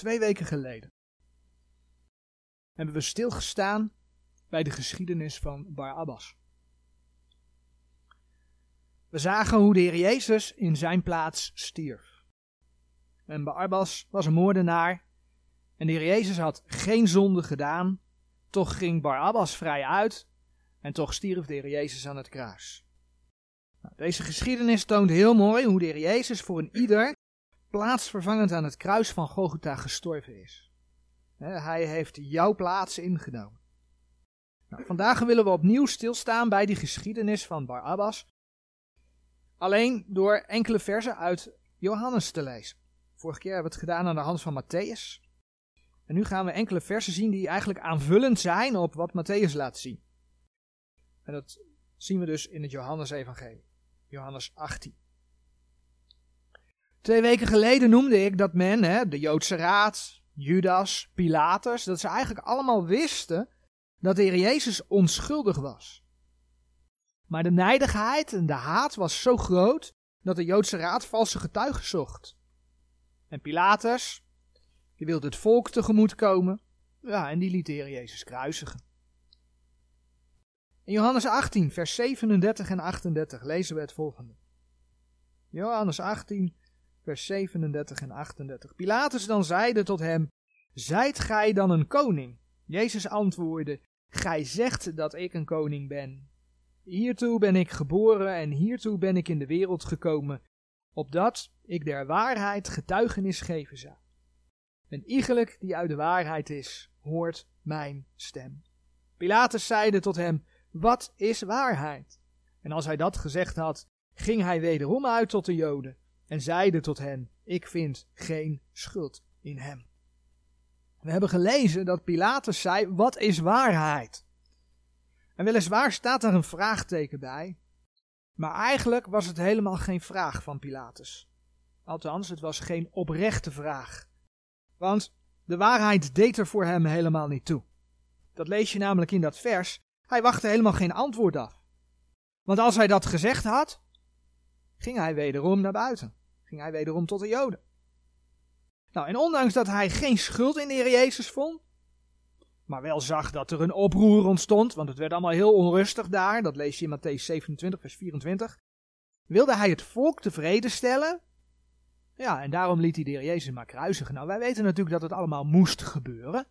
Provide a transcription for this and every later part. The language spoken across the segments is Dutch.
Twee weken geleden hebben we stilgestaan bij de geschiedenis van Barabbas. We zagen hoe de Heer Jezus in zijn plaats stierf. En Barabbas was een moordenaar en de Heer Jezus had geen zonde gedaan, toch ging Barabbas vrij uit en toch stierf de Heer Jezus aan het kruis. Nou, deze geschiedenis toont heel mooi hoe de Heer Jezus voor een ieder plaatsvervangend aan het kruis van Golgotha gestorven is. Hij heeft jouw plaats ingenomen. Nou, vandaag willen we opnieuw stilstaan bij die geschiedenis van Barabbas. Alleen door enkele versen uit Johannes te lezen. Vorige keer hebben we het gedaan aan de hand van Matthäus. En nu gaan we enkele versen zien die eigenlijk aanvullend zijn op wat Matthäus laat zien. En dat zien we dus in het Johannes-evangelie. Johannes 18. Twee weken geleden noemde ik dat men, hè, de Joodse Raad, Judas, Pilatus, dat ze eigenlijk allemaal wisten dat de Heer Jezus onschuldig was. Maar de nijdigheid en de haat was zo groot dat de Joodse Raad valse getuigen zocht. En Pilatus, die wilde het volk tegemoet komen, ja, en die liet de Heer Jezus kruisigen. In Johannes 18, vers 37 en 38 lezen we het volgende. Johannes 18, vers 37 en 38. Pilatus dan zeide tot hem, Zijt gij dan een koning? Jezus antwoordde, Gij zegt dat ik een koning ben. Hiertoe ben ik geboren en hiertoe ben ik in de wereld gekomen, opdat ik der waarheid getuigenis geven zou. Een iegelijk die uit de waarheid is, hoort mijn stem. Pilatus zeide tot hem, wat is waarheid? En als hij dat gezegd had, ging hij wederom uit tot de Joden en zeide tot hen, ik vind geen schuld in hem. We hebben gelezen dat Pilatus zei, wat is waarheid? En weliswaar staat daar een vraagteken bij, maar eigenlijk was het helemaal geen vraag van Pilatus. Althans, het was geen oprechte vraag. Want de waarheid deed er voor hem helemaal niet toe. Dat lees je namelijk in dat vers. Hij wachtte helemaal geen antwoord af. Want als hij dat gezegd had, ging hij wederom naar buiten. Ging hij wederom tot de Joden. Nou, en ondanks dat hij geen schuld in de Heer Jezus vond, maar wel zag dat er een oproer ontstond, want het werd allemaal heel onrustig daar, dat lees je in Matthäus 27, vers 24, wilde hij het volk tevreden stellen. Ja, en daarom liet hij de Heer Jezus maar kruisigen. Nou, wij weten natuurlijk dat het allemaal moest gebeuren,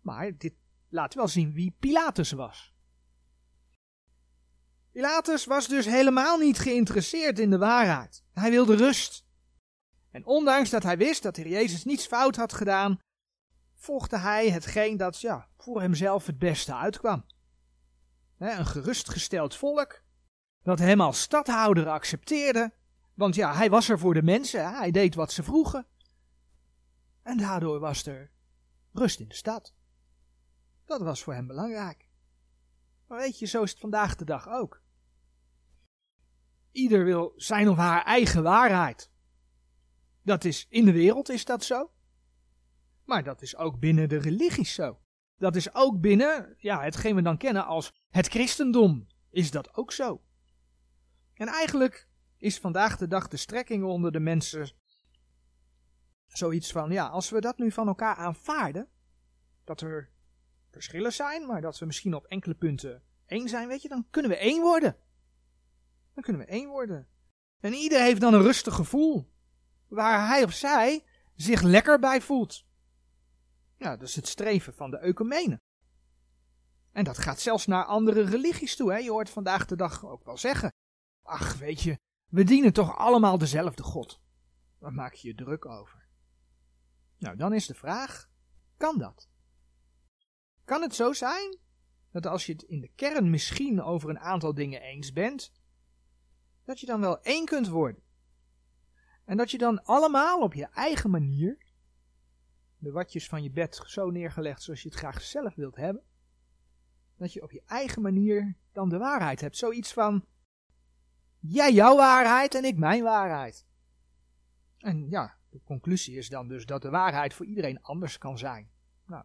maar dit laat wel zien wie Pilatus was. Pilatus was dus helemaal niet geïnteresseerd in de waarheid. Hij wilde rust. En ondanks dat hij wist dat de Jezus niets fout had gedaan, volgde hij hetgeen dat ja, voor hemzelf het beste uitkwam. een gerustgesteld volk, dat hem als stadhouder accepteerde, want ja, hij was er voor de mensen, hij deed wat ze vroegen. En daardoor was er rust in de stad. Dat was voor hem belangrijk. Maar weet je, zo is het vandaag de dag ook. Ieder wil zijn of haar eigen waarheid. Dat is in de wereld is dat zo. Maar dat is ook binnen de religies zo. Dat is ook binnen, ja, hetgeen we dan kennen als het christendom, is dat ook zo. En eigenlijk is vandaag de dag de strekking onder de mensen zoiets van, ja, als we dat nu van elkaar aanvaarden, dat er verschillen zijn, maar dat we misschien op enkele punten één zijn, weet je, dan kunnen we één worden. Dan kunnen we één worden. En ieder heeft dan een rustig gevoel, waar hij of zij zich lekker bij voelt. Ja, dat is het streven van de ecumene. En dat gaat zelfs naar andere religies toe. Hè? Je hoort vandaag de dag ook wel zeggen. Ach, weet je, we dienen toch allemaal dezelfde God. Waar maak je je druk over? Nou, dan is de vraag, kan dat? Kan het zo zijn dat als je het in de kern misschien over een aantal dingen eens bent, dat je dan wel één kunt worden? En dat je dan allemaal op je eigen manier de watjes van je bed zo neergelegd zoals je het graag zelf wilt hebben. Dat je op je eigen manier dan de waarheid hebt. Zoiets van, jij jouw waarheid en ik mijn waarheid. En ja, de conclusie is dan dus dat de waarheid voor iedereen anders kan zijn. Nou,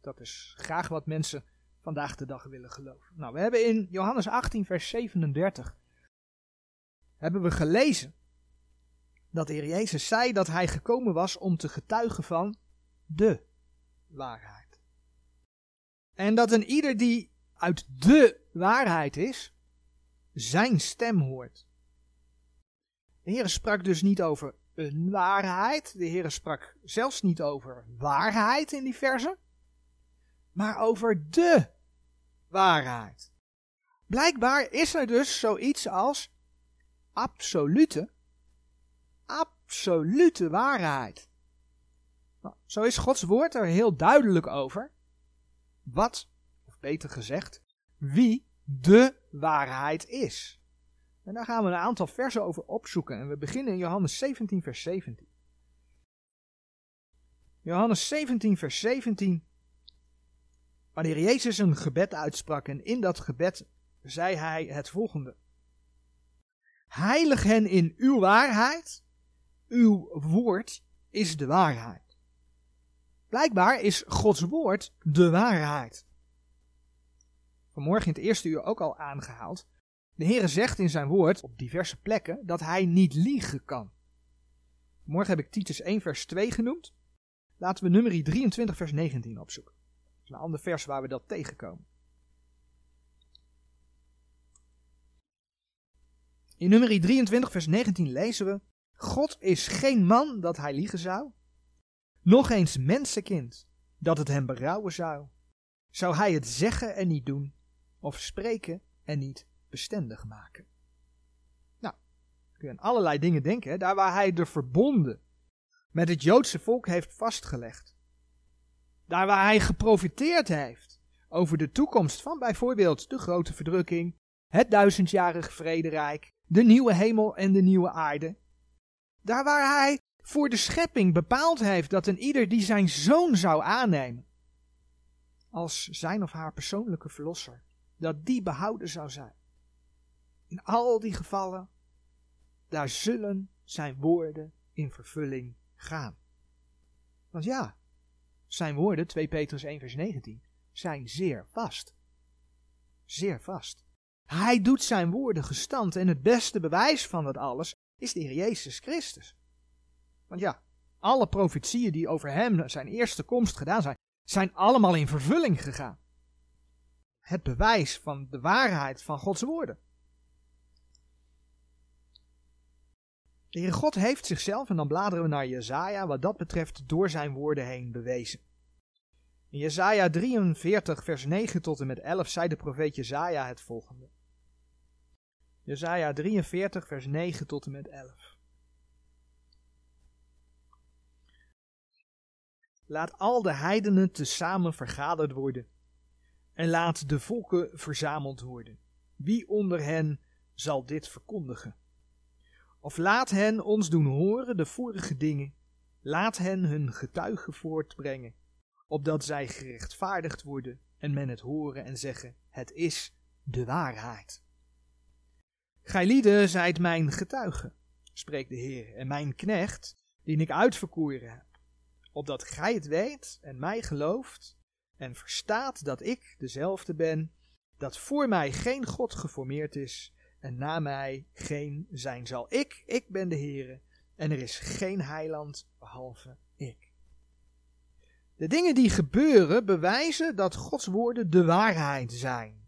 dat is graag wat mensen vandaag de dag willen geloven. Nou, we hebben in Johannes 18, vers 37, hebben we gelezen dat de Heer Jezus zei dat hij gekomen was om te getuigen van de waarheid. En dat een ieder die uit de waarheid is, zijn stem hoort. De Heer sprak dus niet over een waarheid. De Heer sprak zelfs niet over waarheid in die verse, maar over de waarheid. Blijkbaar is er dus zoiets als absolute, absolute waarheid. Nou, zo is Gods woord er heel duidelijk over. Wat, of beter gezegd, wie de waarheid is. En daar gaan we een aantal versen over opzoeken. En we beginnen in Johannes 17, vers 17. Johannes 17, vers 17. Wanneer Jezus een gebed uitsprak en in dat gebed zei hij het volgende. Heilig hen in uw waarheid. Uw woord is de waarheid. Blijkbaar is Gods woord de waarheid. Vanmorgen in het eerste uur ook al aangehaald. De Heere zegt in zijn woord op diverse plekken dat hij niet liegen kan. Morgen heb ik Titus 1 vers 2 genoemd. Laten we nummer 23 vers 19 opzoeken. Dat is een ander vers waar we dat tegenkomen. In nummer 23 vers 19 lezen we: God is geen man dat hij liegen zou, nog eens mensenkind dat het hem berouwen zou. Zou hij het zeggen en niet doen, of spreken en niet bestendig maken. Nou, kun je aan allerlei dingen denken, daar waar hij de verbonden met het Joodse volk heeft vastgelegd. Daar waar hij geprofiteerd heeft over de toekomst van bijvoorbeeld de grote verdrukking, het duizendjarig vrederijk, de nieuwe hemel en de nieuwe aarde. Daar waar hij voor de schepping bepaald heeft dat een ieder die zijn zoon zou aannemen als zijn of haar persoonlijke verlosser, dat die behouden zou zijn. In al die gevallen, daar zullen zijn woorden in vervulling gaan. Want ja, zijn woorden, 2 Petrus 1 vers 19, zijn zeer vast. Zeer vast. Hij doet zijn woorden gestand en het beste bewijs van dat alles is de Heer Jezus Christus. Want ja, alle profetieën die over hem zijn eerste komst gedaan zijn, zijn allemaal in vervulling gegaan. Het bewijs van de waarheid van Gods woorden. De Heere God heeft zichzelf, en dan bladeren we naar Jezaja, wat dat betreft door zijn woorden heen bewezen. In Jezaja 43 vers 9 tot en met 11 zei de profeet Jezaja het volgende. Jezaja 43 vers 9 tot en met 11. Laat al de heidenen tezamen vergaderd worden en laat de volken verzameld worden. Wie onder hen zal dit verkondigen? Of laat hen ons doen horen de vorige dingen. Laat hen hun getuigen voortbrengen, opdat zij gerechtvaardigd worden en men het horen en zeggen: Het is de waarheid. Gij zijt mijn getuigen, spreekt de Heer, en mijn knecht, die ik uitverkoren heb, opdat gij het weet en mij gelooft en verstaat dat ik dezelfde ben, dat voor mij geen God geformeerd is en na mij geen zijn zal. Ik, ik ben de Heere en er is geen heiland behalve ik. De dingen die gebeuren bewijzen dat Gods woorden de waarheid zijn.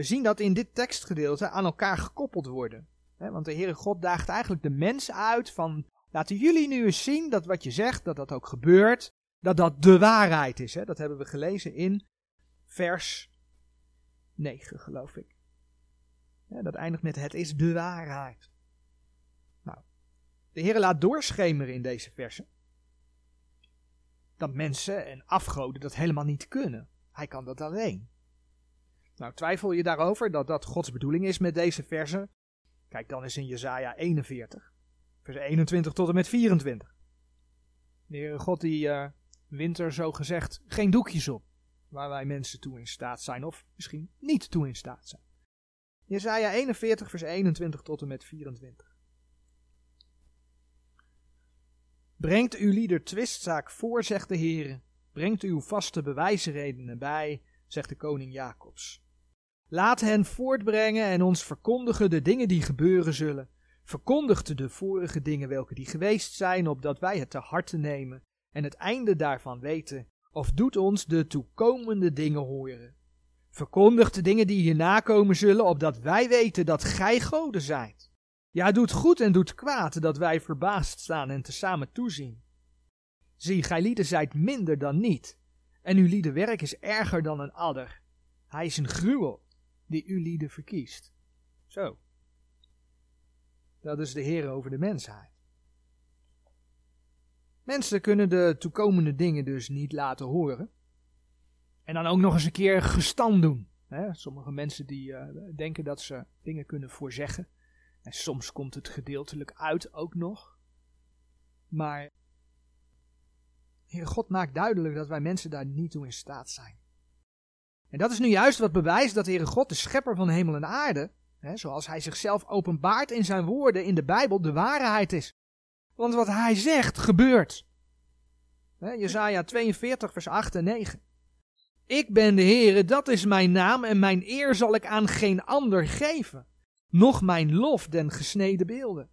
We zien dat in dit tekstgedeelte aan elkaar gekoppeld worden. Want de Heere God daagt eigenlijk de mens uit van, laten jullie nu eens zien dat wat je zegt, dat dat ook gebeurt, dat dat de waarheid is. Dat hebben we gelezen in vers 9, geloof ik. Dat eindigt met het is de waarheid. Nou, de Heer laat doorschemeren in deze versen dat mensen en afgoden dat helemaal niet kunnen. Hij kan dat alleen. Nou, twijfel je daarover dat dat Gods bedoeling is met deze versen? Kijk dan eens in Jesaja 41, vers 21 tot en met 24. De Heere God die uh, wint er zo gezegd geen doekjes op, waar wij mensen toe in staat zijn of misschien niet toe in staat zijn. Jesaja 41 vers 21 tot en met 24. Brengt uw lieder twistzaak voor, zegt de Heer. Brengt uw vaste bewijsredenen bij, zegt de koning Jacobs. Laat hen voortbrengen en ons verkondigen de dingen die gebeuren zullen. verkondigt de vorige dingen welke die geweest zijn, opdat wij het te harte nemen en het einde daarvan weten, of doet ons de toekomende dingen horen. Verkondigt de dingen die hierna komen zullen, opdat wij weten dat gij goden zijt. Ja, doet goed en doet kwaad, dat wij verbaasd staan en tezamen toezien. Zie, gij lieden zijt minder dan niet, en uw lieden werk is erger dan een adder. Hij is een gruwel, die uw lieden verkiest. Zo. Dat is de Heer over de mensheid. Mensen kunnen de toekomende dingen dus niet laten horen. En dan ook nog eens een keer gestand doen. Sommige mensen die uh, denken dat ze dingen kunnen voorzeggen. En soms komt het gedeeltelijk uit ook nog. Maar Heer God maakt duidelijk dat wij mensen daar niet toe in staat zijn. En dat is nu juist wat bewijst dat de Heere God, de schepper van hemel en aarde, hè, zoals hij zichzelf openbaart in zijn woorden in de Bijbel, de waarheid is. Want wat hij zegt, gebeurt. Hè, Jezaja 42, vers 8 en 9. Ik ben de Heere, dat is mijn naam, en mijn eer zal ik aan geen ander geven, noch mijn lof den gesneden beelden.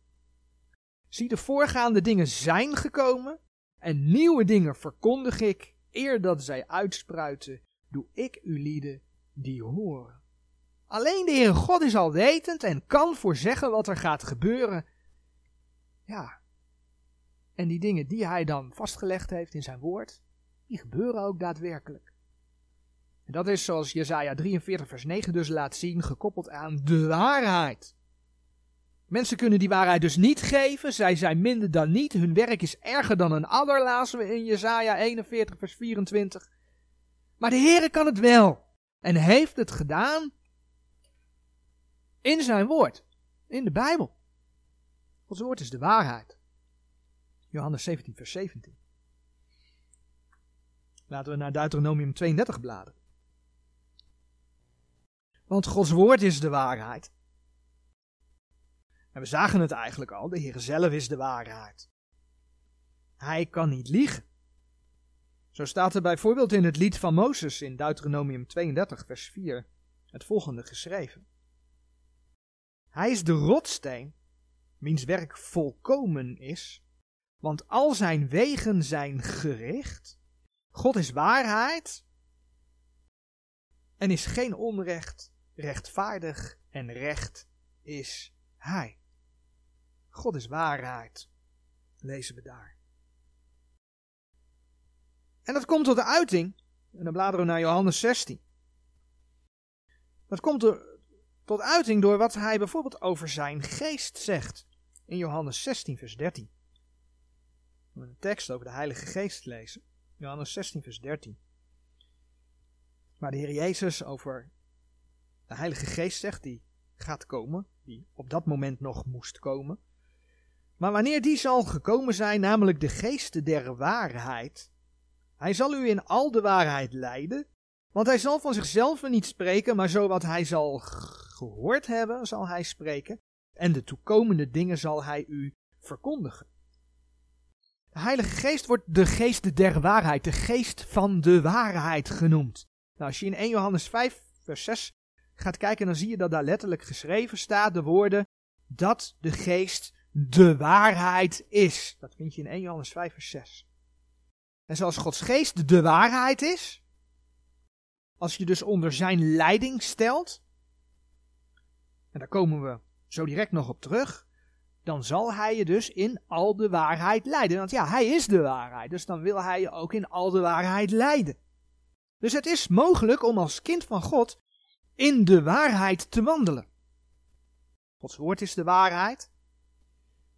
Zie, de voorgaande dingen zijn gekomen, en nieuwe dingen verkondig ik, eer dat zij uitspruiten, doe ik u lieden die horen. Alleen de Heere God is alwetend en kan voorzeggen wat er gaat gebeuren. Ja. En die dingen die hij dan vastgelegd heeft in zijn woord, die gebeuren ook daadwerkelijk. En dat is zoals Jesaja 43 vers 9 dus laat zien, gekoppeld aan de waarheid. Mensen kunnen die waarheid dus niet geven. Zij zijn minder dan niet. Hun werk is erger dan een adder, lazen we in Jesaja 41, vers 24. Maar de Heere kan het wel. En heeft het gedaan in zijn woord. In de Bijbel. Gods woord is de waarheid. Johannes 17, vers 17. Laten we naar Deuteronomium 32 bladeren. Want Gods woord is de waarheid. En we zagen het eigenlijk al, de Heer zelf is de waarheid. Hij kan niet liegen. Zo staat er bijvoorbeeld in het lied van Mozes in Deuteronomium 32, vers 4 het volgende geschreven. Hij is de rotsteen, wiens werk volkomen is, want al zijn wegen zijn gericht. God is waarheid en is geen onrecht, rechtvaardig en recht is Hij. God is waarheid, lezen we daar. En dat komt tot de uiting, en dan bladeren we naar Johannes 16. Dat komt tot uiting door wat hij bijvoorbeeld over zijn geest zegt. In Johannes 16, vers 13. We een tekst over de Heilige Geest lezen. Johannes 16, vers 13. Waar de Heer Jezus over de Heilige Geest zegt, die gaat komen, die op dat moment nog moest komen. Maar wanneer die zal gekomen zijn, namelijk de geest der waarheid, hij zal u in al de waarheid leiden, want hij zal van zichzelf niet spreken, maar zo wat hij zal gehoord hebben, zal hij spreken, en de toekomende dingen zal hij u verkondigen. De Heilige Geest wordt de geest der waarheid, de geest van de waarheid genoemd. Nou, als je in 1 Johannes 5, vers 6 gaat kijken, dan zie je dat daar letterlijk geschreven staat de woorden dat de geest de waarheid is. Dat vind je in 1 Johannes 5, vers 6. En zoals Gods geest de waarheid is, als je dus onder zijn leiding stelt, en daar komen we zo direct nog op terug, dan zal hij je dus in al de waarheid leiden. Want ja, hij is de waarheid, dus dan wil hij je ook in al de waarheid leiden. Dus het is mogelijk om als kind van God in de waarheid te wandelen. Gods woord is de waarheid.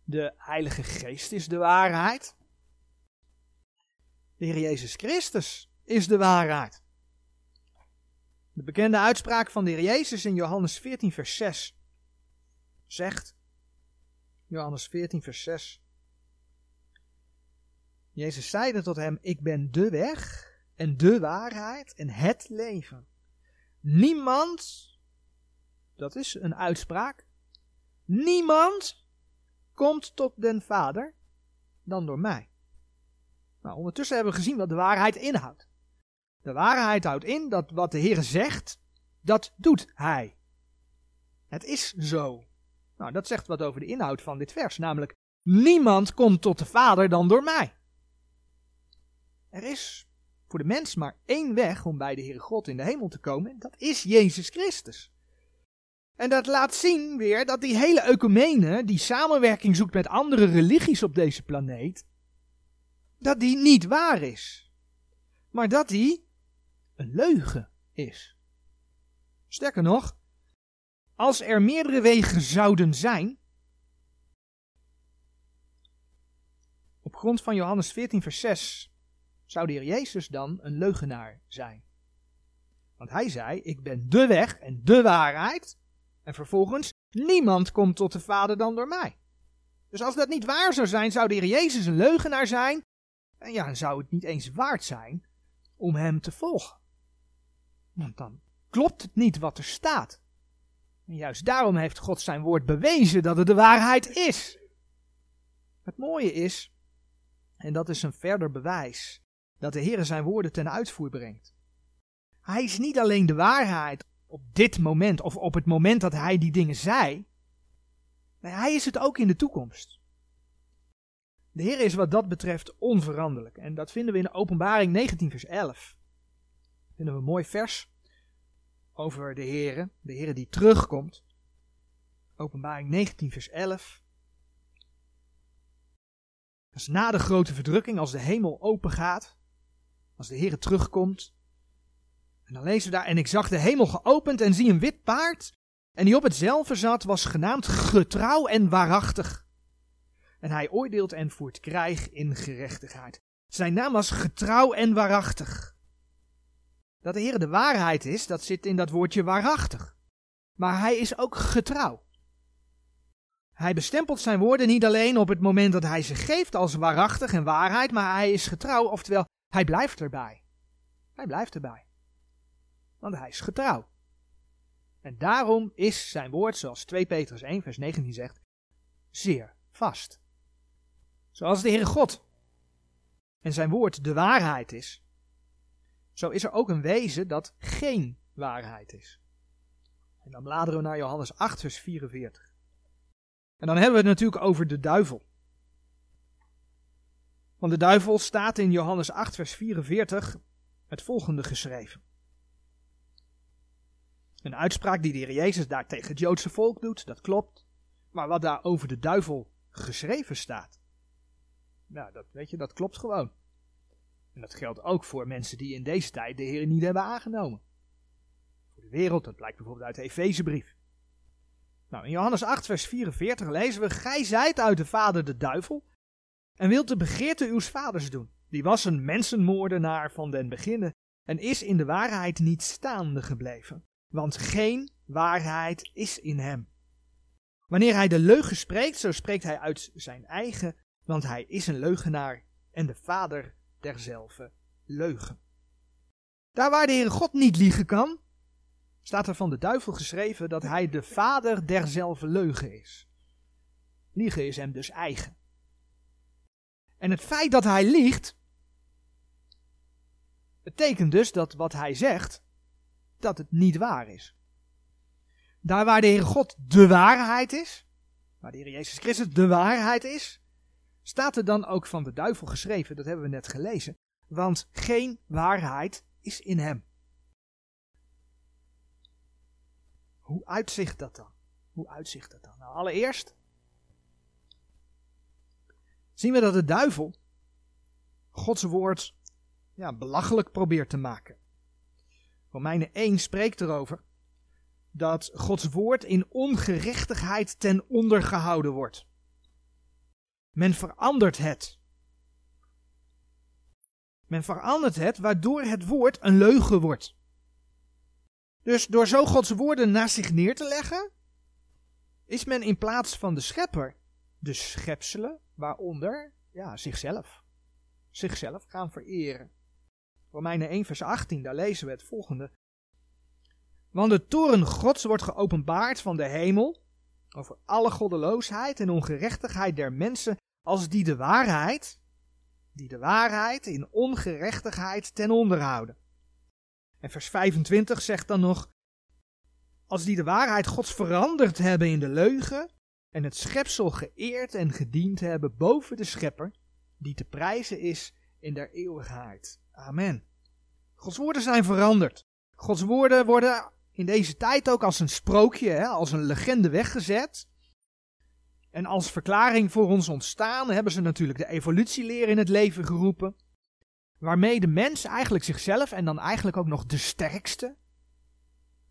De Heilige Geest is de waarheid. De Heer Jezus Christus is de waarheid. De bekende uitspraak van de Heer Jezus in Johannes 14, vers 6 zegt, Johannes 14, vers 6, Jezus zeide tot hem, ik ben de weg en de waarheid en het leven. Niemand, dat is een uitspraak, niemand komt tot den Vader dan door mij. Nou, ondertussen hebben we gezien wat de waarheid inhoudt. De waarheid houdt in dat wat de Heer zegt, dat doet Hij. Het is zo. Nou, dat zegt wat over de inhoud van dit vers, namelijk niemand komt tot de Vader dan door mij. Er is voor de mens maar één weg om bij de Heere God in de hemel te komen, en dat is Jezus Christus. En dat laat zien weer dat die hele ecumene, die samenwerking zoekt met andere religies op deze planeet, dat die niet waar is. Maar dat die een leugen is. Sterker nog, als er meerdere wegen zouden zijn, op grond van Johannes 14, vers 6, zou de Heer Jezus dan een leugenaar zijn. Want hij zei: Ik ben de weg en de waarheid. En vervolgens: Niemand komt tot de Vader dan door mij. Dus als dat niet waar zou zijn, zou de Heer Jezus een leugenaar zijn. En ja, zou het niet eens waard zijn om hem te volgen. Want dan klopt het niet wat er staat. En juist daarom heeft God zijn woord bewezen dat het de waarheid is. Het mooie is, en dat is een verder bewijs, dat de Heer zijn woorden ten uitvoer brengt. Hij is niet alleen de waarheid op dit moment of op het moment dat hij die dingen zei. Nee, hij is het ook in de toekomst. De Heer is wat dat betreft onveranderlijk. En dat vinden we in Openbaring 19 vers 11. Dat vinden we een mooi vers over de Heer, de Heer die terugkomt. Openbaring 19 vers 11. Dat is na de grote verdrukking, als de hemel open gaat, als de Heer terugkomt. En dan lezen we daar, en ik zag de hemel geopend en zie een wit paard, en die op hetzelfde zat, was genaamd getrouw en waarachtig. En hij oordeelt en voert krijg in gerechtigheid. Zijn naam was getrouw en waarachtig. Dat de Heer de waarheid is, dat zit in dat woordje waarachtig. Maar hij is ook getrouw. Hij bestempelt zijn woorden niet alleen op het moment dat hij ze geeft als waarachtig en waarheid, maar hij is getrouw, oftewel hij blijft erbij. Hij blijft erbij. Want hij is getrouw. En daarom is zijn woord, zoals 2 Petrus 1 vers 19 zegt, zeer vast. Zoals de Heere God en zijn woord de waarheid is, zo is er ook een wezen dat geen waarheid is. En dan bladeren we naar Johannes 8 vers 44. En dan hebben we het natuurlijk over de duivel. Want de duivel staat in Johannes 8, vers 44 het volgende geschreven. Een uitspraak die de Heer Jezus daar tegen het Joodse volk doet, dat klopt. Maar wat daar over de duivel geschreven staat, nou, dat, weet je, dat klopt gewoon. En dat geldt ook voor mensen die in deze tijd de Heer niet hebben aangenomen. Voor de wereld, dat blijkt bijvoorbeeld uit de Efezebrief. Nou, in Johannes 8, vers 44 lezen we: Gij zijt uit de vader de duivel en wilt de begeerte uws vaders doen. Die was een mensenmoordenaar van den beginnen en is in de waarheid niet staande gebleven, want geen waarheid is in hem. Wanneer hij de leugen spreekt, zo spreekt hij uit zijn eigen, want hij is een leugenaar en de vader derzelfde leugen. Daar waar de Heere God niet liegen kan, staat er van de duivel geschreven dat hij de vader derzelfde leugen is. Liegen is hem dus eigen. En het feit dat hij liegt, betekent dus dat wat hij zegt, dat het niet waar is. Daar waar de Heer God de waarheid is, waar de Heer Jezus Christus de waarheid is, staat er dan ook van de duivel geschreven, dat hebben we net gelezen, want geen waarheid is in hem. Hoe uitzicht dat dan? Hoe uitzicht dat dan? Nou, allereerst zien we dat de duivel Gods woord ja, belachelijk probeert te maken. Romeinen 1 spreekt erover dat Gods woord in ongerechtigheid ten onder gehouden wordt. Men verandert het. Men verandert het waardoor het woord een leugen wordt. Dus door zo Gods woorden naast zich neer te leggen, is men in plaats van de schepper de schepselen, waaronder ja, zichzelf, zichzelf gaan vereren. Romeinen 1 vers 18, daar lezen we het volgende. Want de toren Gods wordt geopenbaard van de hemel over alle goddeloosheid en ongerechtigheid der mensen, als die de waarheid, die de waarheid in ongerechtigheid ten onder houden. En vers 25 zegt dan nog, als die de waarheid Gods veranderd hebben in de leugen, en het schepsel geëerd en gediend hebben boven de schepper, die te prijzen is in der eeuwigheid. Amen. Gods woorden zijn veranderd. Gods woorden worden in deze tijd ook als een sprookje, hè, als een legende weggezet. En als verklaring voor ons ontstaan hebben ze natuurlijk de evolutieleer in het leven geroepen. Waarmee de mens eigenlijk zichzelf en dan eigenlijk ook nog de sterkste.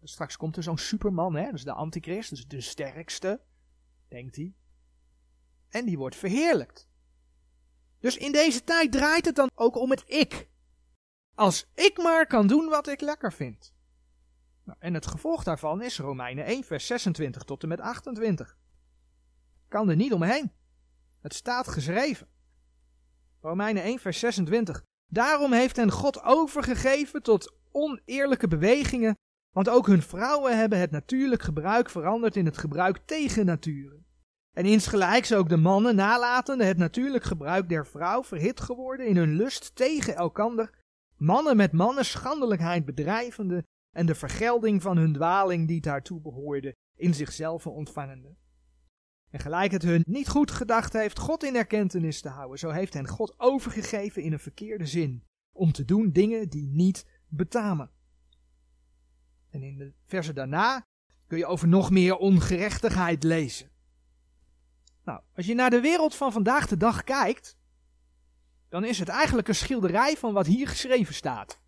Straks komt er zo'n superman, hè, dus de antichrist, dus de sterkste, denkt hij. En die wordt verheerlijkt. Dus in deze tijd draait het dan ook om het ik. Als ik maar kan doen wat ik lekker vind. Nou, en het gevolg daarvan is Romeinen 1, vers 26 tot en met 28. Kan er niet omheen. Het staat geschreven. Romeinen 1, vers 26. Daarom heeft hen God overgegeven tot oneerlijke bewegingen, want ook hun vrouwen hebben het natuurlijk gebruik veranderd in het gebruik tegen natuur. En insgelijks ook de mannen nalatende het natuurlijk gebruik der vrouw verhit geworden in hun lust tegen elkander, mannen met mannen schandelijkheid bedrijvende en de vergelding van hun dwaling die daartoe behoorde in zichzelf ontvangende. En gelijk het hun niet goed gedacht heeft God in erkentenis te houden, zo heeft hen God overgegeven in een verkeerde zin, om te doen dingen die niet betamen. En in de versen daarna kun je over nog meer ongerechtigheid lezen. Nou, als je naar de wereld van vandaag de dag kijkt, dan is het eigenlijk een schilderij van wat hier geschreven staat.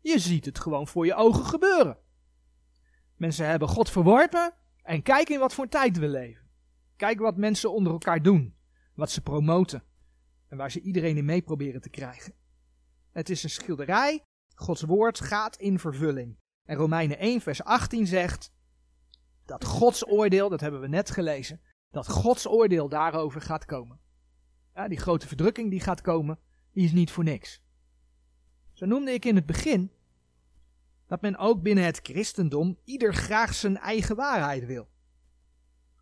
Je ziet het gewoon voor je ogen gebeuren. Mensen hebben God verworpen en kijk in wat voor tijd we leven. Kijk wat mensen onder elkaar doen, wat ze promoten en waar ze iedereen in mee proberen te krijgen. Het is een schilderij, Gods woord gaat in vervulling. En Romeinen 1 vers 18 zegt dat Gods oordeel, dat hebben we net gelezen, dat Gods oordeel daarover gaat komen. Ja, die grote verdrukking die gaat komen, die is niet voor niks. Zo noemde ik in het begin dat men ook binnen het christendom ieder graag zijn eigen waarheid wil.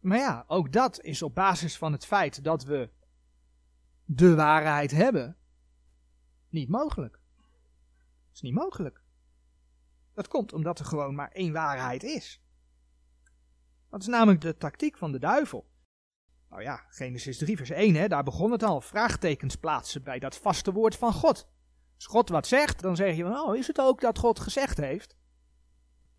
Maar ja, ook dat is op basis van het feit dat we de waarheid hebben, niet mogelijk. Het is niet mogelijk. Dat komt omdat er gewoon maar één waarheid is. Dat is namelijk de tactiek van de duivel. Nou ja, Genesis 3 vers 1, hè, daar begon het al. Vraagtekens plaatsen bij dat vaste woord van God. Als God wat zegt, dan zeg je van, oh, is het ook dat God gezegd heeft?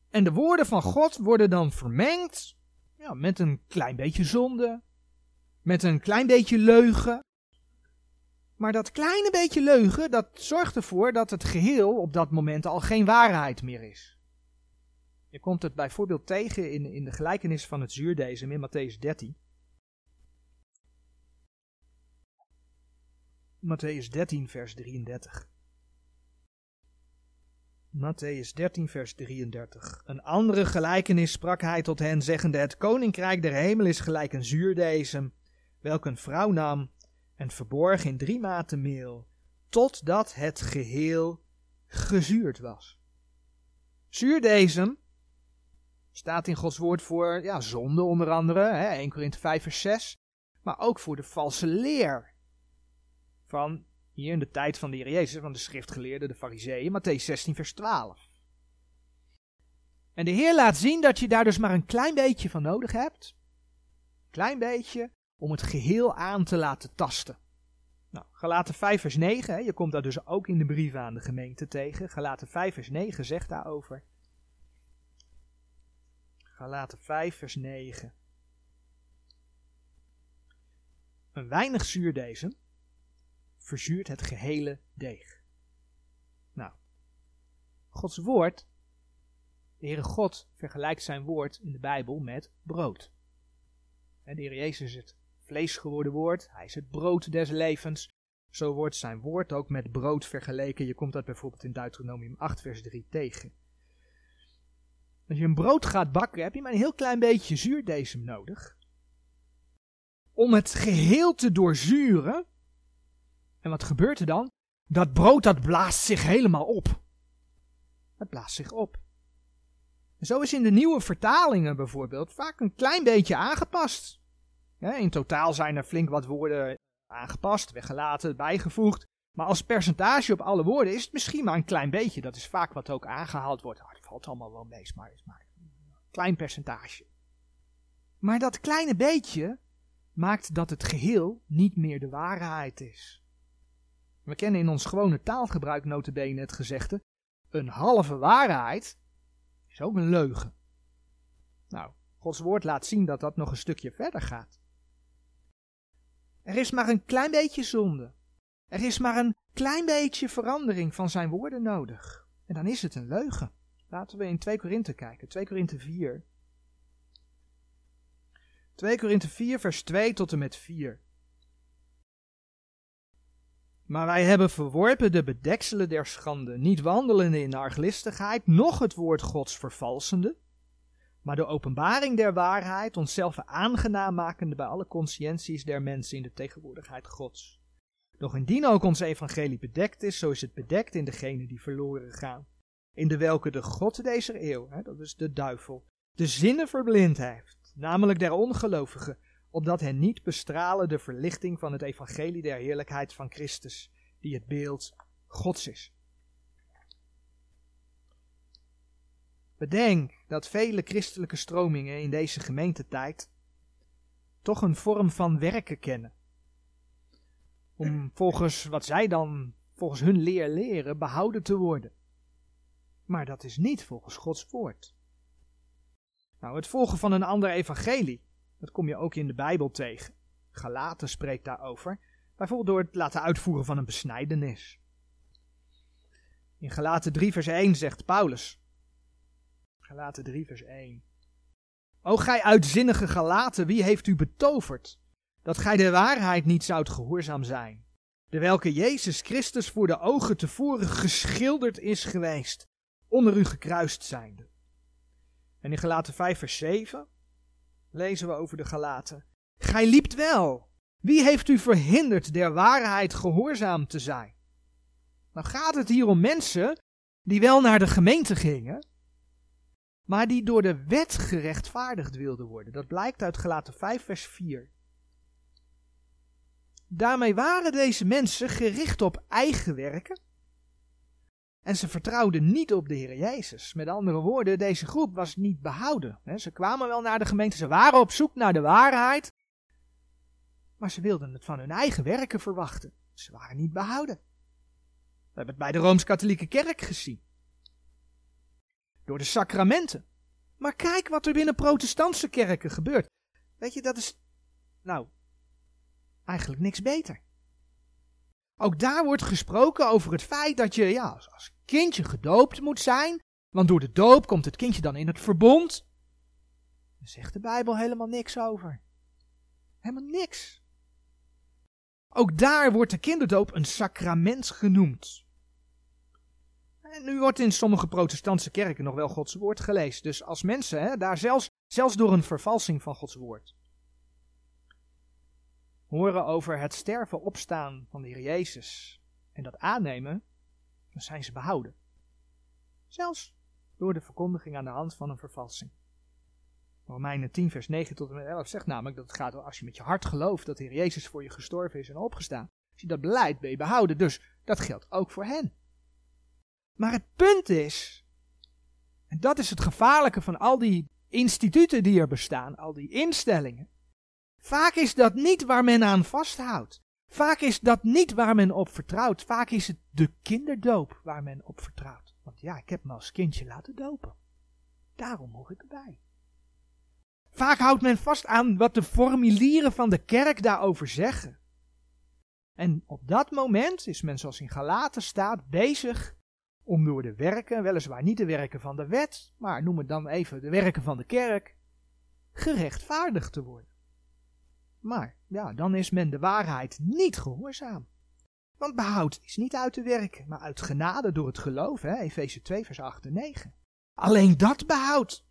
En de woorden van God worden dan vermengd ja, met een klein beetje zonde, met een klein beetje leugen. Maar dat kleine beetje leugen, dat zorgt ervoor dat het geheel op dat moment al geen waarheid meer is. Je komt het bijvoorbeeld tegen in, in de gelijkenis van het zuurdezem in Matthäus 13. Matthäus 13, vers 33. Matthäus 13, vers 33. Een andere gelijkenis sprak hij tot hen, zeggende: Het koninkrijk der hemel is gelijk een zuurdezem, welk een vrouw nam en verborg in drie maten meel, totdat het geheel gezuurd was. Zuurdezem staat in Gods woord voor ja, zonde onder andere, hè, 1 Korinthe 5 vers 6, maar ook voor de valse leer van hier in de tijd van de Heer Jezus, van de schriftgeleerden, de fariseeën, Matthäus 16 vers 12. En de Heer laat zien dat je daar dus maar een klein beetje van nodig hebt. Klein beetje om het geheel aan te laten tasten. Nou, Galaten 5 vers 9, hè, je komt dat dus ook in de brieven aan de gemeente tegen. Galaten 5 vers 9 zegt daarover. Galaten 5 vers 9. Een weinig zuurdezen verzuurt het gehele deeg. Nou, Gods woord, de Heere God vergelijkt zijn woord in de Bijbel met brood. En de Heer Jezus is het vlees geworden woord, hij is het brood des levens. Zo wordt zijn woord ook met brood vergeleken. Je komt dat bijvoorbeeld in Deuteronomium 8 vers 3 tegen. Als je een brood gaat bakken, heb je maar een heel klein beetje zuurdesem nodig. Om het geheel te doorzuren, en wat gebeurt er dan? Dat brood dat blaast zich helemaal op. Het blaast zich op. Zo is in de nieuwe vertalingen bijvoorbeeld vaak een klein beetje aangepast. in totaal zijn er flink wat woorden aangepast, weggelaten, bijgevoegd. Maar als percentage op alle woorden is het misschien maar een klein beetje. Dat is vaak wat ook aangehaald wordt. Het valt allemaal wel mee, maar is maar een klein percentage. Maar dat kleine beetje maakt dat het geheel niet meer de waarheid is. We kennen in ons gewone taalgebruik notabene het gezegde, een halve waarheid is ook een leugen. Nou, Gods woord laat zien dat dat nog een stukje verder gaat. Er is maar een klein beetje zonde. Er is maar een klein beetje verandering van zijn woorden nodig. En dan is het een leugen. Laten we in 2 Korinthe kijken, 2 Korinthe 4. 2 Korinthe 4, vers 2 tot en met 4. Maar wij hebben verworpen de bedekselen der schande, niet wandelende in arglistigheid, noch het woord Gods vervalsende, maar de openbaring der waarheid onszelf aangenaam makende bij alle conscienties der mensen in de tegenwoordigheid Gods. Doch indien ook ons evangelie bedekt is, zo is het bedekt in degene die verloren gaan, in de welke de God deze eeuw, hè, dat is de duivel, de zinnen verblind heeft, namelijk der ongelovigen, opdat hen niet bestralen de verlichting van het evangelie der heerlijkheid van Christus, die het beeld Gods is. Bedenk dat vele christelijke stromingen in deze gemeentetijd toch een vorm van werken kennen. Om volgens wat zij dan volgens hun leer leren behouden te worden. Maar dat is niet volgens Gods woord. Nou, het volgen van een ander evangelie, dat kom je ook in de Bijbel tegen. Galaten spreekt daarover, bijvoorbeeld door het laten uitvoeren van een besnijdenis. In Galaten 3 vers 1 zegt Paulus, Galaten 3 vers 1. O gij uitzinnige Galaten, wie heeft u betoverd, dat gij de waarheid niet zoudt gehoorzaam zijn, de welke Jezus Christus voor de ogen tevoren geschilderd is geweest, onder u gekruist zijnde. En in Galaten 5 vers 7 lezen we over de Galaten. Gij liept wel. Wie heeft u verhinderd der waarheid gehoorzaam te zijn? Nou gaat het hier om mensen die wel naar de gemeente gingen, maar die door de wet gerechtvaardigd wilden worden. Dat blijkt uit Galaten 5 vers 4. Daarmee waren deze mensen gericht op eigen werken en ze vertrouwden niet op de Heer Jezus. Met andere woorden, deze groep was niet behouden. Ze kwamen wel naar de gemeente, ze waren op zoek naar de waarheid, maar ze wilden het van hun eigen werken verwachten. Ze waren niet behouden. We hebben het bij de Rooms-Katholieke Kerk gezien. Door de sacramenten. Maar kijk wat er binnen protestantse kerken gebeurt. Weet je, dat is, nou, eigenlijk niks beter. Ook daar wordt gesproken over het feit dat je ja, als kindje gedoopt moet zijn, want door de doop komt het kindje dan in het verbond. Daar zegt de Bijbel helemaal niks over. Helemaal niks. Ook daar wordt de kinderdoop een sacrament genoemd. En nu wordt in sommige protestantse kerken nog wel Gods woord gelezen. Dus als mensen hè, daar zelfs, zelfs door een vervalsing van Gods woord horen over het sterven opstaan van de Heer Jezus en dat aannemen, dan zijn ze behouden. Zelfs door de verkondiging aan de hand van een vervalsing. Romeinen 10 vers 9 tot en met 11 zegt namelijk dat het gaat als je met je hart gelooft dat de Heer Jezus voor je gestorven is en opgestaan. Als je dat beleidt, ben je behouden. Dus dat geldt ook voor hen. Maar het punt is, en dat is het gevaarlijke van al die instituten die er bestaan, al die instellingen, Vaak is dat niet waar men aan vasthoudt. Vaak is dat niet waar men op vertrouwt. Vaak is het de kinderdoop waar men op vertrouwt. Want ja, ik heb me als kindje laten dopen. Daarom hoor ik erbij. Vaak houdt men vast aan wat de formulieren van de kerk daarover zeggen. En op dat moment is men, zoals in Galaten staat, bezig om door de werken, weliswaar niet de werken van de wet, maar noem het dan even de werken van de kerk, gerechtvaardigd te worden. Maar ja, dan is men de waarheid niet gehoorzaam. Want behoud is niet uit te werken, maar uit genade door het geloof, hè? Efeze 2 vers 8 en 9. Alleen dat behoud.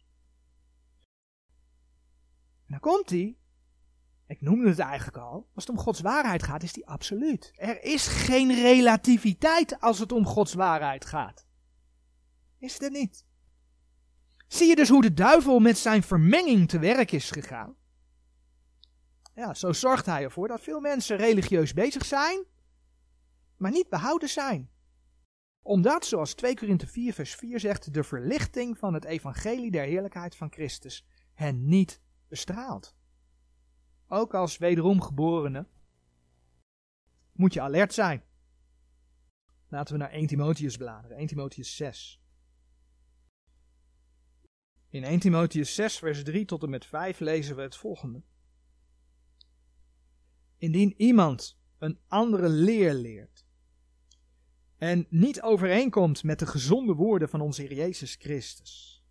En dan komt hij. Ik noemde het eigenlijk al. Als het om Gods waarheid gaat, is die absoluut. Er is geen relativiteit als het om Gods waarheid gaat. Is er niet. Zie je dus hoe de duivel met zijn vermenging te werk is gegaan? Ja, zo zorgt hij ervoor dat veel mensen religieus bezig zijn, maar niet behouden zijn. Omdat, zoals 2 Korinthe 4 vers 4 zegt, de verlichting van het evangelie der heerlijkheid van Christus hen niet bestraalt. Ook als wederom geborene moet je alert zijn. Laten we naar 1 Timotheus bladeren, 1 Timotheus 6. In 1 Timotheus 6, vers 3 tot en met 5 lezen we het volgende. Indien iemand een andere leer leert en niet overeenkomt met de gezonde woorden van onze Heer Jezus Christus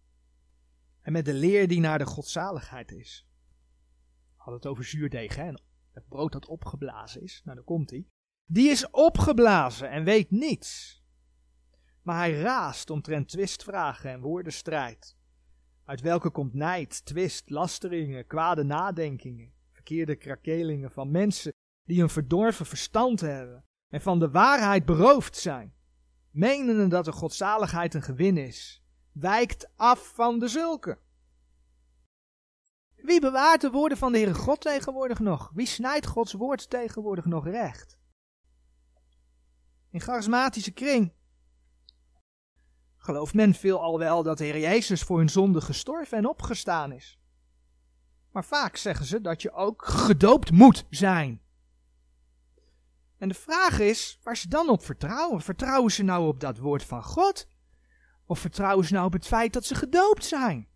en met de leer die naar de godzaligheid is. We het over zuurdeeg, hè? Het brood dat opgeblazen is. Nou, daar komt hij. Die is opgeblazen en weet niets. Maar hij raast omtrent twistvragen en woordenstrijd. Uit welke komt nijd, twist, lasteringen, kwade nadenkingen, verkeerde krakelingen van mensen die een verdorven verstand hebben en van de waarheid beroofd zijn, menende dat de godzaligheid een gewin is, wijkt af van de zulke. Wie bewaart de woorden van de Heere God tegenwoordig nog? Wie snijdt Gods woord tegenwoordig nog recht? In charismatische kring gelooft men veel al wel dat de Heer Jezus voor hun zonde gestorven en opgestaan is. Maar vaak zeggen ze dat je ook gedoopt moet zijn. En de vraag is waar ze dan op vertrouwen. Vertrouwen ze nou op dat woord van God? Of vertrouwen ze nou op het feit dat ze gedoopt zijn?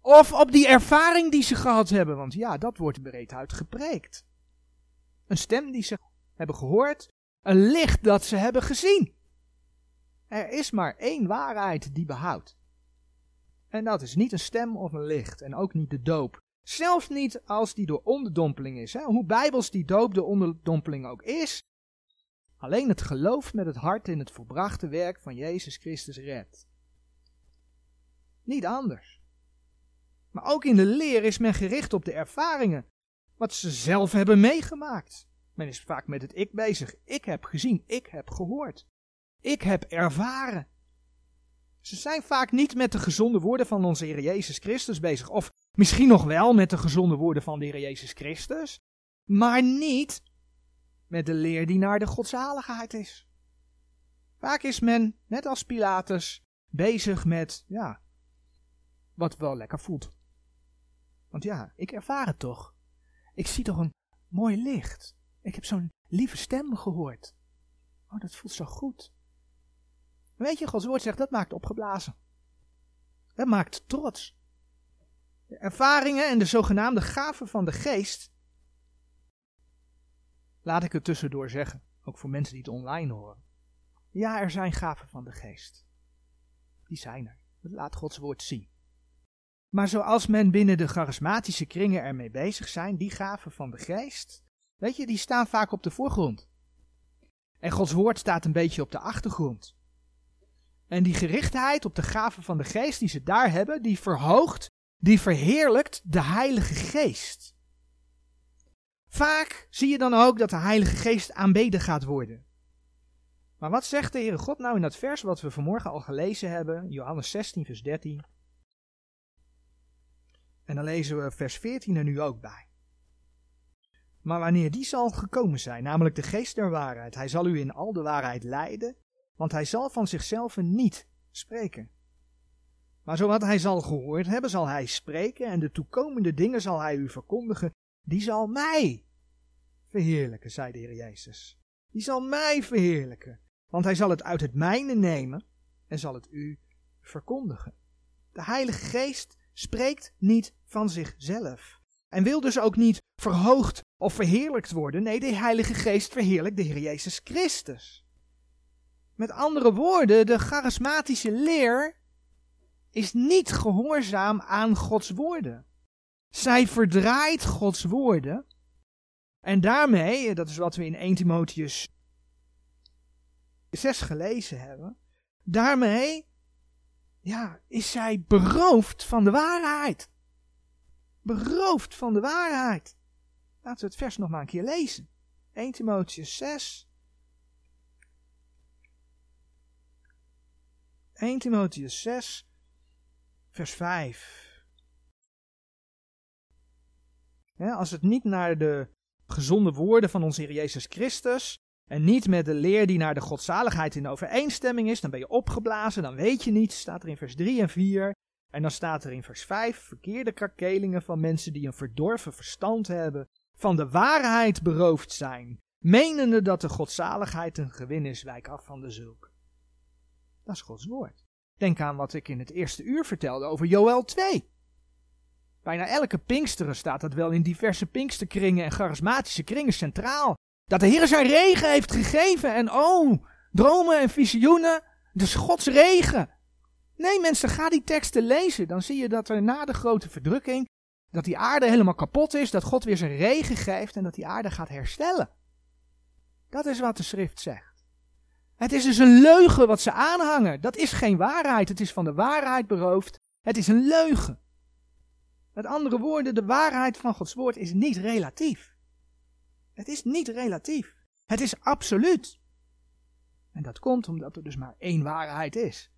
Of op die ervaring die ze gehad hebben, want ja, dat wordt breed uitgepreekt. Een stem die ze hebben gehoord, een licht dat ze hebben gezien. Er is maar één waarheid die behoudt. En dat is niet een stem of een licht en ook niet de doop. Zelfs niet als die door onderdompeling is. Hè? Hoe bijbels die doop de onderdompeling ook is. Alleen het geloof met het hart in het volbrachte werk van Jezus Christus redt. Niet anders. Maar ook in de leer is men gericht op de ervaringen. Wat ze zelf hebben meegemaakt. Men is vaak met het ik bezig. Ik heb gezien, ik heb gehoord. Ik heb ervaren. Ze zijn vaak niet met de gezonde woorden van onze Heer Jezus Christus bezig. Of misschien nog wel met de gezonde woorden van de Heer Jezus Christus. Maar niet met de leer die naar de godzaligheid is. Vaak is men, net als Pilatus, bezig met, ja, wat wel lekker voelt. Want ja, ik ervaar het toch. Ik zie toch een mooi licht. Ik heb zo'n lieve stem gehoord. Oh, dat voelt zo goed. Weet je, Gods woord zegt dat maakt opgeblazen. Dat maakt trots. De ervaringen en de zogenaamde gaven van de geest. Laat ik het tussendoor zeggen, ook voor mensen die het online horen. Ja, er zijn gaven van de geest. Die zijn er. Dat laat Gods woord zien. Maar zoals men binnen de charismatische kringen ermee bezig zijn, die gaven van de geest, weet je, die staan vaak op de voorgrond. En Gods woord staat een beetje op de achtergrond. En die gerichtheid op de gaven van de geest die ze daar hebben, die verhoogt, die verheerlijkt de Heilige Geest. Vaak zie je dan ook dat de Heilige Geest aanbeden gaat worden. Maar wat zegt de Heere God nou in dat vers wat we vanmorgen al gelezen hebben, Johannes 16, vers 13? En dan lezen we vers 14 er nu ook bij. Maar wanneer die zal gekomen zijn, namelijk de geest der waarheid, hij zal u in al de waarheid leiden, want hij zal van zichzelf niet spreken. Maar zowat hij zal gehoord hebben, zal hij spreken, en de toekomende dingen zal hij u verkondigen, die zal mij verheerlijken, zei de Heer Jezus. Die zal mij verheerlijken, want hij zal het uit het mijne nemen en zal het u verkondigen. De Heilige Geest spreekt niet van zichzelf en wil dus ook niet verhoogd of verheerlijkt worden. Nee, de Heilige Geest verheerlijkt de Heer Jezus Christus. Met andere woorden, de charismatische leer is niet gehoorzaam aan Gods woorden. Zij verdraait Gods woorden. En daarmee, dat is wat we in 1 Timotheus 6 gelezen hebben, daarmee ja, is zij beroofd van de waarheid. Beroofd van de waarheid. Laten we het vers nog maar een keer lezen. 1 Timotheus 6, 1 Timotheus 6, vers 5. als het niet naar de gezonde woorden van onze Heer Jezus Christus en niet met de leer die naar de godzaligheid in overeenstemming is, dan ben je opgeblazen, dan weet je niets, staat er in vers 3 en 4. En dan staat er in vers 5: verkeerde krakelingen van mensen die een verdorven verstand hebben, van de waarheid beroofd zijn, menende dat de godzaligheid een gewin is, wijk af van de zulk. Dat is Gods woord. Denk aan wat ik in het eerste uur vertelde over Joel 2. Bijna elke Pinksteren staat dat wel in diverse Pinksterkringen en charismatische kringen centraal. Dat de Heer zijn regen heeft gegeven en oh, dromen en visioenen, dus Gods regen. Nee mensen, ga die teksten lezen. Dan zie je dat er na de grote verdrukking, dat die aarde helemaal kapot is, dat God weer zijn regen geeft en dat die aarde gaat herstellen. Dat is wat de schrift zegt. Het is dus een leugen wat ze aanhangen. Dat is geen waarheid. Het is van de waarheid beroofd. Het is een leugen. Met andere woorden, de waarheid van Gods woord is niet relatief. Het is niet relatief. Het is absoluut. En dat komt omdat er dus maar één waarheid is.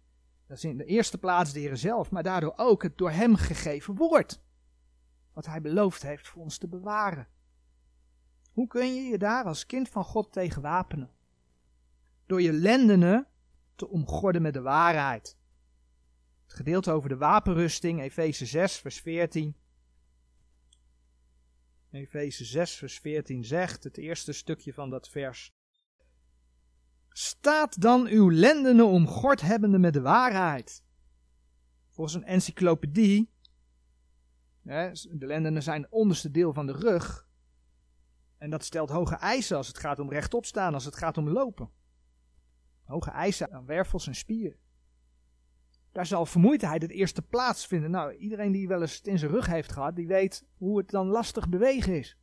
Dat is in de eerste plaats de Heer zelf, maar daardoor ook het door Hem gegeven woord. Wat Hij beloofd heeft voor ons te bewaren. Hoe kun je je daar als kind van God tegen wapenen? Door je lendenen te omgorden met de waarheid. Het gedeelte over de wapenrusting, Efeze 6, vers 14. Efeze 6, vers 14 zegt, het eerste stukje van dat vers. Staat dan uw lendenen omgord hebbende met de waarheid. Volgens een encyclopedie, de lendenen zijn het onderste deel van de rug. En dat stelt hoge eisen als het gaat om rechtop staan, als het gaat om lopen. Hoge eisen aan wervels en spieren. Daar zal vermoeidheid het eerste plaats vinden. Nou, iedereen die wel eens het in zijn rug heeft gehad, die weet hoe het dan lastig bewegen is.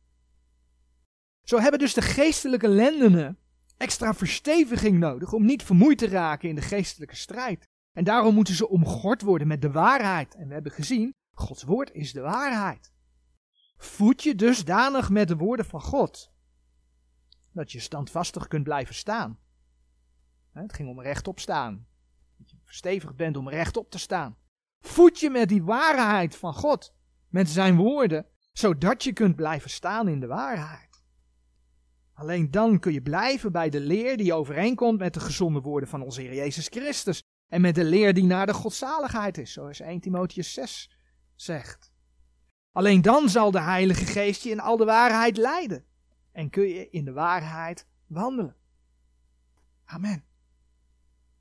Zo hebben dus de geestelijke lendenen extra versteviging nodig om niet vermoeid te raken in de geestelijke strijd. En daarom moeten ze omgord worden met de waarheid. En we hebben gezien, Gods woord is de waarheid. Voed je dusdanig met de woorden van God, dat je standvastig kunt blijven staan. Het ging om rechtop staan. Dat je verstevigd bent om rechtop te staan. Voed je met die waarheid van God, met zijn woorden, zodat je kunt blijven staan in de waarheid. Alleen dan kun je blijven bij de leer die overeenkomt met de gezonde woorden van onze Heer Jezus Christus. En met de leer die naar de godzaligheid is, zoals 1 Timotheus 6 zegt. Alleen dan zal de Heilige Geest je in al de waarheid leiden. En kun je in de waarheid wandelen. Amen.